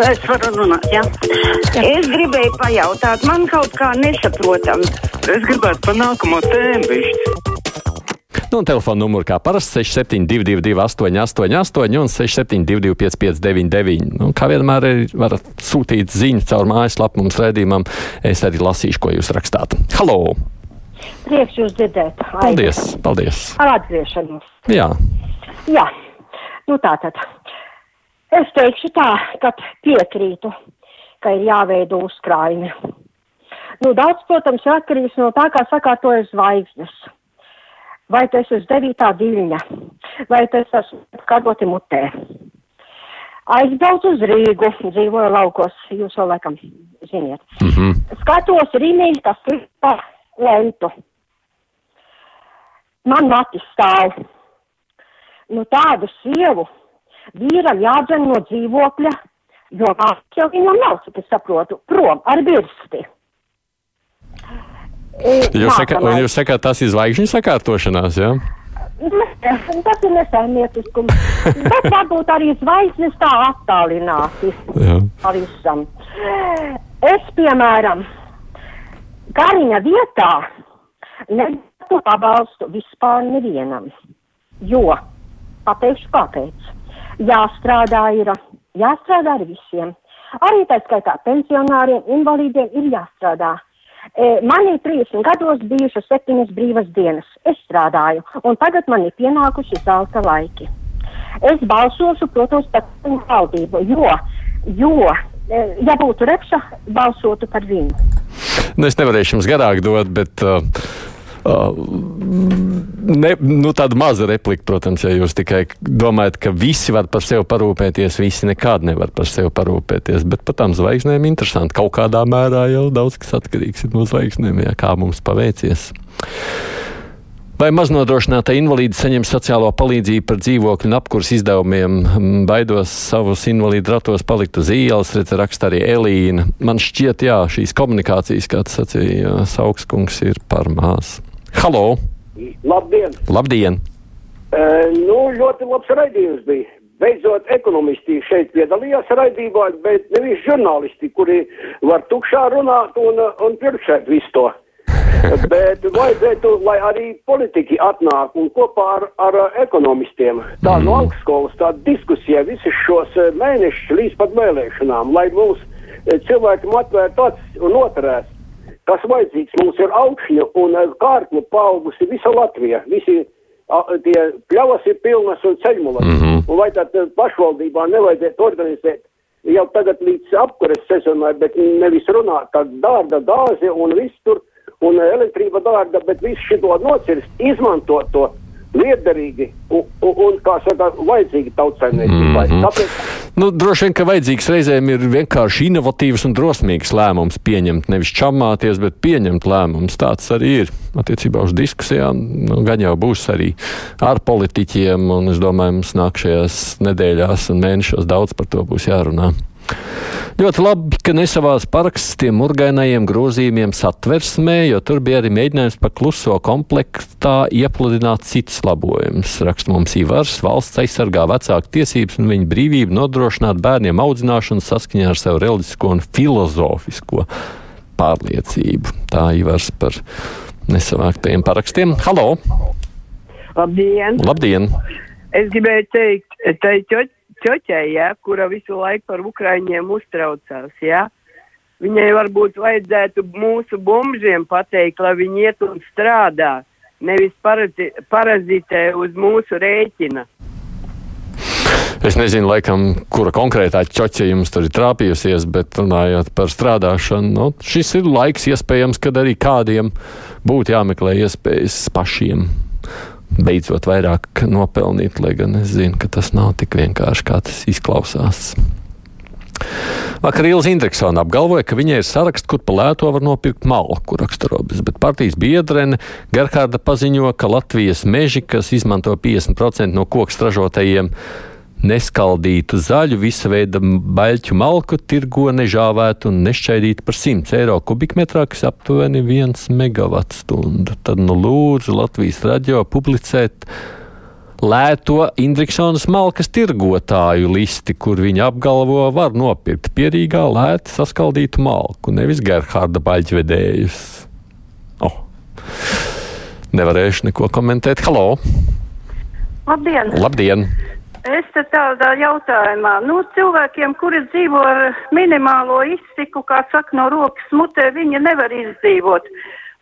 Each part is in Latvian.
Es varu runāt, jā. jā. Es gribēju pajautāt, man kaut kā nesaprotam. Es gribētu pa nākamo tēmu bišķi. Nu, un telefona numurs kā parasti 6722, 888, un 672, 559, nu, kā vienmēr varat sūtīt ziņu caur mājaslapu mums redzējumam. Es arī lasīšu, ko jūs rakstāt. Halo! Prieks jūs dzirdēt. Paldies! paldies. Ar atgriešanos. Jā. Jā, nu tā tad. Es teikšu tā, ka piekrītu, ka ir jāveido uzkrājumi. Nu, daudz, protams, ir atkarīgs no tā, kā sakārtojas zvaigznes. Vai tas ir devītā diļņa, vai tas ir kādoti mutē. Aizbraucu uz Rīgu, dzīvoju laukos, jūs jau laikam ziniet. Mm -hmm. Skatos Rīmī, kas ir pa lentu. Man matis stāv. Nu tādu sievu vīram jādzen no dzīvokļa, jo māks jau viņam nav, cik es saprotu, prom ar birsti. Jūs, saka, sakāt, tas ir zvaigžņu sakārtošanās, jā? Ja? Tas ir nesaimnieciskums. Bet varbūt arī zvaigznes tā attālināti pavisam. Es, piemēram, Kariņa vietā nedotu pabalstu vispār nevienam. Jo, pateikšu kāpēc jāstrādā ir, jāstrādā ar visiem. Arī tā skaitā pensionāriem, invalīdiem ir jāstrādā. E, man ir 30 gados bijušas septiņas brīvas dienas. Es strādāju, un tagad man ir pienākuši zelta laiki. Es balsošu, protams, par valdību, jo, jo, e, ja būtu repša, balsotu par viņu. Nu, es nevarēšu jums garāk dot, bet Uh, ne, nu, tāda maza replika, protams, ja jūs tikai domājat, ka visi var par sevi parūpēties, visi nekad nevar par sevi parūpēties. Bet par tām zvaigznēm interesanti. Kaut kādā mērā jau daudz kas atkarīgs no zvaigznēm, ja kā mums paveicies. Vai maznodrošināta invalīdi saņem sociālo palīdzību par dzīvokļu un apkurs izdevumiem? Baidos savus invalīdu ratos palikt uz ielas, redz, raksta arī Elīna. Man šķiet, jā, šīs komunikācijas, kā tas sacīja Saukskungs, ir par mās. Halo! Labdien! Labdien! Uh, nu, ļoti labs raidījums bija. Beidzot, ekonomisti šeit piedalījās raidībā, bet nevis žurnālisti, kuri var tukšā runāt un, un pirkšēt visu to. bet vajadzētu, lai arī politiķi atnāk un kopā ar, ar ekonomistiem tā mm. no augstskolas tā diskusija visus šos mēnešus līdz pat vēlēšanām, lai mums cilvēkiem atvērtu acis un noturēs kas vajadzīgs. Mums ir augšņu un eh, kārklu paaugusi visa Latvija. Visi tie pļavas ir pilnas un ceļmulas. Mm -hmm. Un vai tad eh, pašvaldībā nevajadzētu organizēt jau tagad līdz apkures sezonai, bet nevis runāt, ka dārda gāze un viss tur, un elektrība dārda, bet visu šito nocirst, izmantot to liederīgi un, un, un kā saka, vajadzīgi tautsaimniecībai. Mm -hmm. Tāpēc... Nu, droši vien, ka vajadzīgs reizēm ir vienkārši inovatīvs un drosmīgs lēmums pieņemt, nevis čamāties, bet pieņemt lēmumus. Tāds arī ir attiecībā uz diskusijām. Nu, gan jau būs arī ar politiķiem, un es domāju, mums nākšajās nedēļās un mēnešos daudz par to būs jārunā. Ļoti labi, ka nesavās paraksts tiem murgainajiem grozījumiem satversmē, jo tur bija arī mēģinājums pa kluso komplektā iepludināt cits labojums. Raksta mums Ivars, valsts aizsargā vecāku tiesības un viņa brīvību nodrošināt bērniem audzināšanu saskaņā ar savu reliģisko un filozofisko pārliecību. Tā Ivars par nesavāktajiem parakstiem. Halo! Labdien! Labdien! Es gribēju teikt, teikt ķoķei, ja, kura visu laiku par Ukraiņiem uztraucās. Ja. Viņai varbūt vajadzētu mūsu bumbžiem pateikt, lai viņi iet un strādā, nevis parazi parazitē uz mūsu rēķina. Es nezinu, laikam, kura konkrētā ķoķa jums tur ir trāpījusies, bet runājot par strādāšanu, nu, šis ir laiks iespējams, kad arī kādiem būtu jāmeklē iespējas pašiem beidzot vairāk nopelnīt, lai gan es zinu, ka tas nav tik vienkārši, kā tas izklausās. Vakar Ilza Indriksona apgalvoja, ka viņai ir saraksts, kur pa lēto var nopirkt malku raksturobis, bet partijas biedrene Gerhārda paziņo, ka Latvijas meži, kas izmanto 50% no koks ražotajiem, neskaldītu zaļu, visa veida baļķu malku, tirgo nežāvētu un nešķaidītu par 100 eiro kubikmetrā, kas aptuveni 1 megawattstundu. Tad nu lūdzu Latvijas radio publicēt lēto Indriksonas malkas tirgotāju listi, kur viņi apgalvo var nopirkt pierīgā lēti saskaldītu malku, nevis Gerhārda baļķvedējus. Oh. Nevarēšu neko komentēt. Halo! Labdien! Labdien! Es te tādā jautājumā, nu, cilvēkiem, kuri dzīvo ar minimālo izsiku, kā saka, no rokas mutē, viņi nevar izdzīvot.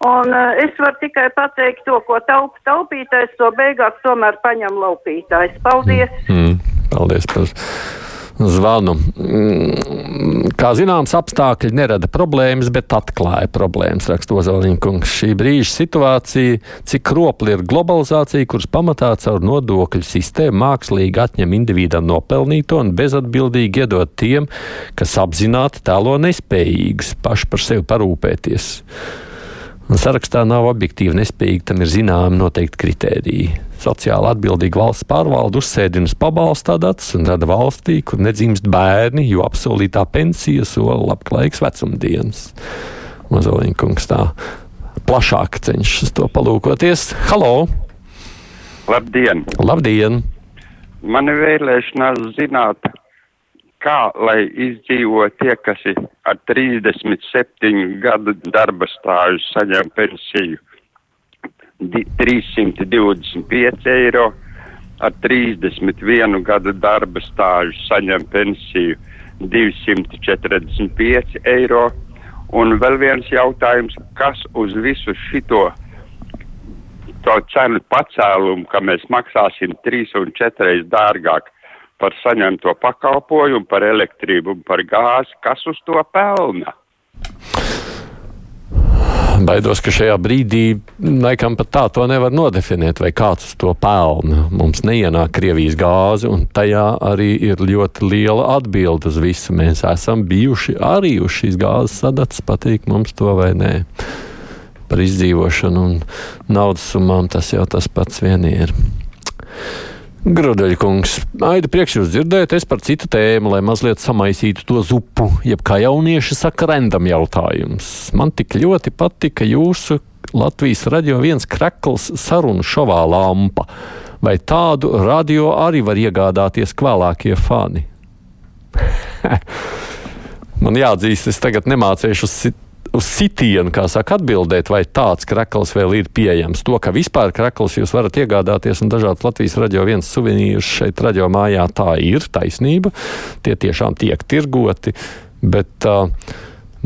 Un uh, es varu tikai pateikt to, ko taup, taupītājs, to beigās tomēr paņem laupītājs. Paldies! Mm, paldies par zvanu. Mm, Kā zināms, apstākļi nerada problēmas, bet atklāja problēmas, raksta Ozoliņkungs. Šī brīža situācija, cik kropli ir globalizācija, kuras pamatā caur nodokļu sistēmu mākslīgi atņem individam nopelnīto un bezatbildīgi iedod tiem, kas apzināti tēlo nespējīgus paši par sevi parūpēties. Un sarakstā nav objektīvi nespējīgi, tam ir zināmi noteikti kritēriji. Sociāli atbildīga valsts pārvalde uzsēdina uz pabalstu datus un rada valstī, kur nedzimst bērni, jo apsolītā pensija sola labklājīgs vecumdienas. Mazoliņkungs tā plašāk cenšas to palūkoties. Halo! Labdien! Labdien! Man ir vēlēšanās zināt, kā lai izdzīvo tie, kas ir ar 37 gadu darba stāžu saņem pensiju 325 eiro, ar 31 gadu darba stāžu saņem pensiju 245 eiro. Un vēl viens jautājums, kas uz visu šito to cenu pacēlumu, ka mēs maksāsim trīs un četreiz dārgāk par saņemto pakalpojumu, par elektrību un par gāzi, kas uz to pelna? Baidos, ka šajā brīdī laikam pat tā to nevar nodefinēt, vai kāds uz to pelna. Mums neienāk Krievijas gāze, un tajā arī ir ļoti liela atbilde uz visu. Mēs esam bijuši arī uz šīs gāzes sadatas, patīk mums to vai nē. Par izdzīvošanu un naudas summām tas jau tas pats vien ir. Grodeļkungs, Aida, priekš jūs dzirdēt, es par citu tēmu, lai mazliet samaisītu to zupu, jeb kā jaunieši saka, randam jautājums. Man tik ļoti patika jūsu Latvijas radio viens krekls sarunu šovā lampa. Vai tādu radio arī var iegādāties kvēlākie fani? Man jāatzīst, es tagad nemācīšu uz sitienu, kā saka, atbildēt, vai tāds krekls vēl ir pieejams. To, ka vispār krekls jūs varat iegādāties un dažādas Latvijas radio viens suvenīrus šeit radio mājā, tā ir taisnība. Tie tiešām tiek tirgoti, bet uh,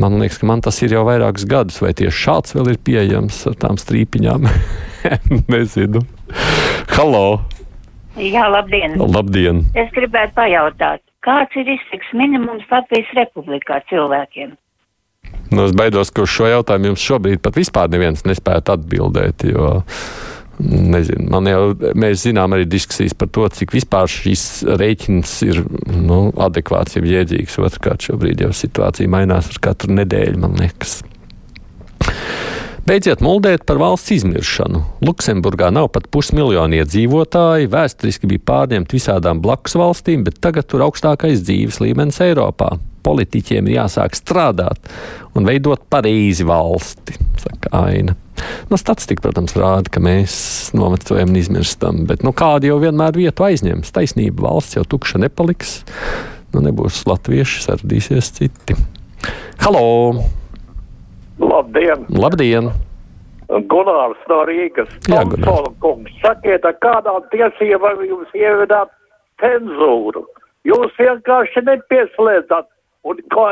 man liekas, ka man tas ir jau vairākus gadus, vai tieši šāds vēl ir pieejams ar tām strīpiņām. Nezinu. Halo! Jā, labdien! Labdien! Es gribētu pajautāt, kāds ir iztiks minimums Latvijas republikā cilvēkiem? Nu, es baidos, ka uz šo jautājumu jums šobrīd pat vispār neviens nespētu atbildēt. Jo, Nezinu, man jau, mēs zinām arī diskusijas par to, cik vispār šis rēķins ir nu, adekvāts, jau jēdzīgs. Otrkārt, šobrīd jau situācija mainās ar katru nedēļu, man liekas. Beidziet muldēt par valsts izmiršanu. Luksemburgā nav pat pusmiljonu iedzīvotāji, vēsturiski bija pārņemti visādām blakus valstīm, bet tagad tur augstākais dzīves līmenis Eiropā. Politiķiem ir jāsāk strādāt un veidot pareizi valsti, saka Aina. Nu, statistika, protams, rāda, ka mēs novecojam un izmirstam, bet nu, kāda jau vienmēr vietu aizņems? Taisnība valsts jau tukša nepaliks. Nu, nebūs latvieši, saradīsies citi. Halo! Labdien! Labdien! Gunārs no Rīgas. Jā, Gunārs. sakiet, ar kādām tiesībām jūs ievedāt cenzūru? Jūs vienkārši nepieslēdzat un ko,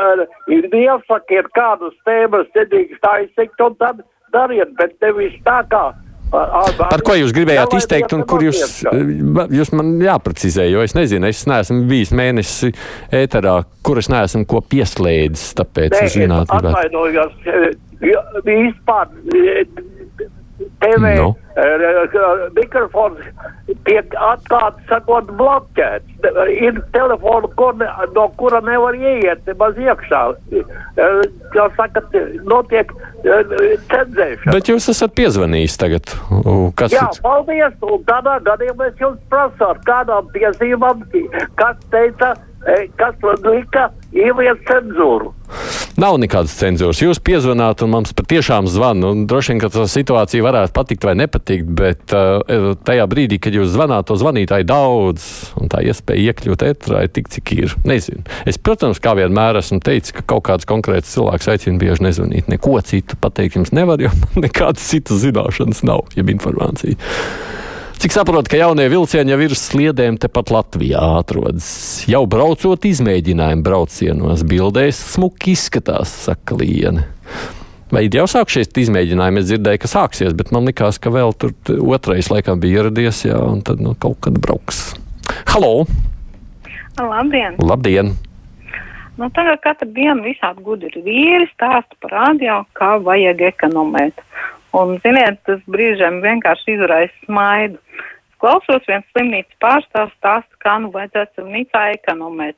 iesakiet kādus tēmas nedrīkst aizsekt un tad dariet, bet nevis tā kā. Par ko jūs gribējāt izteikt, un kur jūs, jūs man jāprecizē, jo es nezinu, es neesmu bijis mēnesi ēterā, kur es neesmu ko pieslēdzis, tāpēc Nē, es zinātu. Atvainojos, jo vispār TV Nu. no. Mikrofons tiek atklāts, sakot, bloķēts. Ir telefona, ne, no kura nevar ieiet nemaz iekšā. Eh, Kā saka, notiek eh, cenzēšana. Bet jūs esat piezvanījis tagad. Kas Jā, ir? paldies. Un tādā gadījumā es jums prasu, ar kādām tiesībām, kas teica, eh, kas lika ievies cenzūru. Nav nekādas cenzūras. Jūs piezvanāt, un mums patiešām zvana. Droši vien, ka tā situācija varētu patikt vai nepatikt, bet uh, tajā brīdī, kad jūs zvanāt, to zvanītāji daudz, un tā iespēja iekļūt etrā ir tik, cik ir. Nezinu. Es, protams, kā vienmēr esmu teicis, ka kaut kāds konkrēts cilvēks aicina bieži nezvanīt. Neko citu pateikt jums nevar, jo man nekādas citas zināšanas nav, jeb informācija. Cik saprotu, ka jaunie vilcieni jau ir sliedēm tepat Latvijā atrodas. Jau braucot izmēģinājumu braucienos, bildēs smuki izskatās, saka Liene. Vai jau sākušies izmēģinājumi? Es dzirdēju, ka sāksies, bet man likās, ka vēl tur otrais laikam bija ieradies, jā, un tad nu, kaut kad brauks. Halo! Labdien! Labdien! Nu, tagad katru dienu visādi gudri vīri stāsta par radio, kā vajag ekonomēt. Un, ziniet, tas brīžiem vienkārši izraisa smaidu. Klausos viens slimnīcas pārstāvs stāsta, kā nu vajadzētu slimnīcā ekonomēt.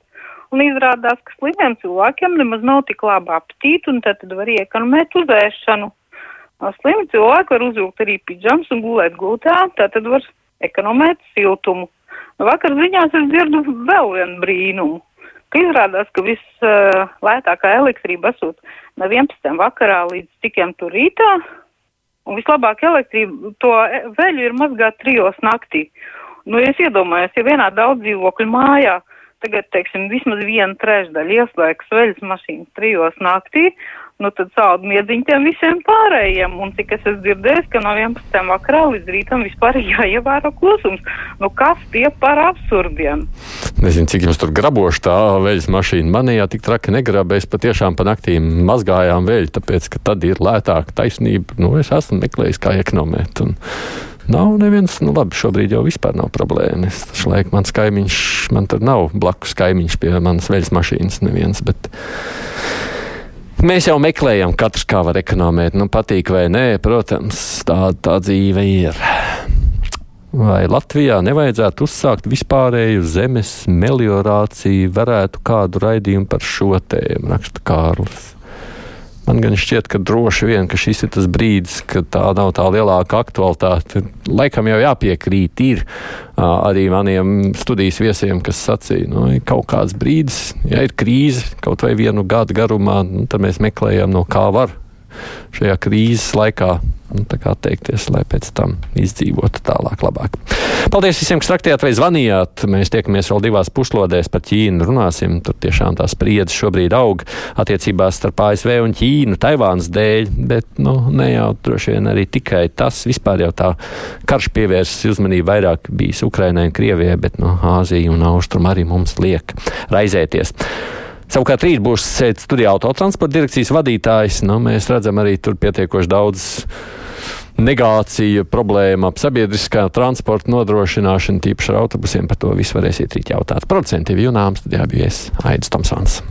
Un izrādās, ka slimiem cilvēkiem nemaz nav tik laba apetīte, un tad var iekonomēt uz ēšanu. Slimi cilvēki var uzvilkt arī pidžams un gulēt gultā, tad var ekonomēt siltumu. Vakar ziņās es dzirdu vēl vienu brīnumu, ka izrādās, ka vislētākā uh, elektrība esot no 11. vakarā līdz cikiem tur rītā, Un vislabāk elektrību to veļu ir mazgāt trijos naktī. Nu, es iedomājos, ja vienā daudz dzīvokļu mājā tagad, teiksim, vismaz viena trešdaļa ieslēgs veļas mašīnas trijos naktī, nu tad saudu miedziņu tiem visiem pārējiem. Un cik es esmu dzirdējis, ka no 11. vakarā līdz rītam vispār jāievēro klusums. Nu kas tie par absurdiem? Nezinu, cik jums tur graboši tā veļas mašīna. Manējā tik traki negrabēs, patiešām pa naktīm mazgājām veļu, tāpēc, ka tad ir lētāka taisnība. Nu, es esmu meklējis, kā ekonomēt. Un... Nav neviens, nu labi, šobrīd jau vispār nav problēmas. Šlaik mans kaimiņš, man tur nav blakus kaimiņš pie manas veļas mašīnas neviens, bet Mēs jau meklējam, katrs kā var ekonomēt. Nu, patīk vai nē, protams, tā, tā dzīve ir. Vai Latvijā nevajadzētu uzsākt vispārēju zemes meliorāciju, varētu kādu raidījumu par šo tēmu, raksta Kārlis. Man gan šķiet, ka droši vien ka šis ir tas brīdis, kad tā nav tā lielāka aktualitāte. Laikam jau jāpiekrīt ir arī maniem studijas viesiem, kas sacīja, nu, ir kaut kāds brīdis, ja ir krīze kaut vai vienu gadu garumā, nu, tad mēs meklējam, no kā var šajā krīzes laikā nu, atteikties, lai pēc tam izdzīvotu tālāk, labāk. Paldies visiem, kas rakstījāt vai zvanījāt. Mēs tiekamies vēl divās puslodēs par Ķīnu. Runāsim, tur tiešām tā spriedzes šobrīd aug attiecībās starp ASV un Ķīnu, Taivānas dēļ, bet nu, ne jau droši vien arī tikai tas. Vispār jau tā karš pievērsis uzmanību vairāk bijis Ukrainai un Krievijai, bet no nu, Āzija un Austrum arī mums liek raizēties. Savukārt rīt būs sēdz studijā autotransporta direkcijas vadītājs. Nu, mēs redzam arī tur pietiekoši daudz negācija, problēma ap sabiedriskā transporta nodrošināšanu, tīpaši ar autobusiem. Par to visu varēsiet rīt jautāt. Procentīvi jūnām studijā bija Aidis Tomsons.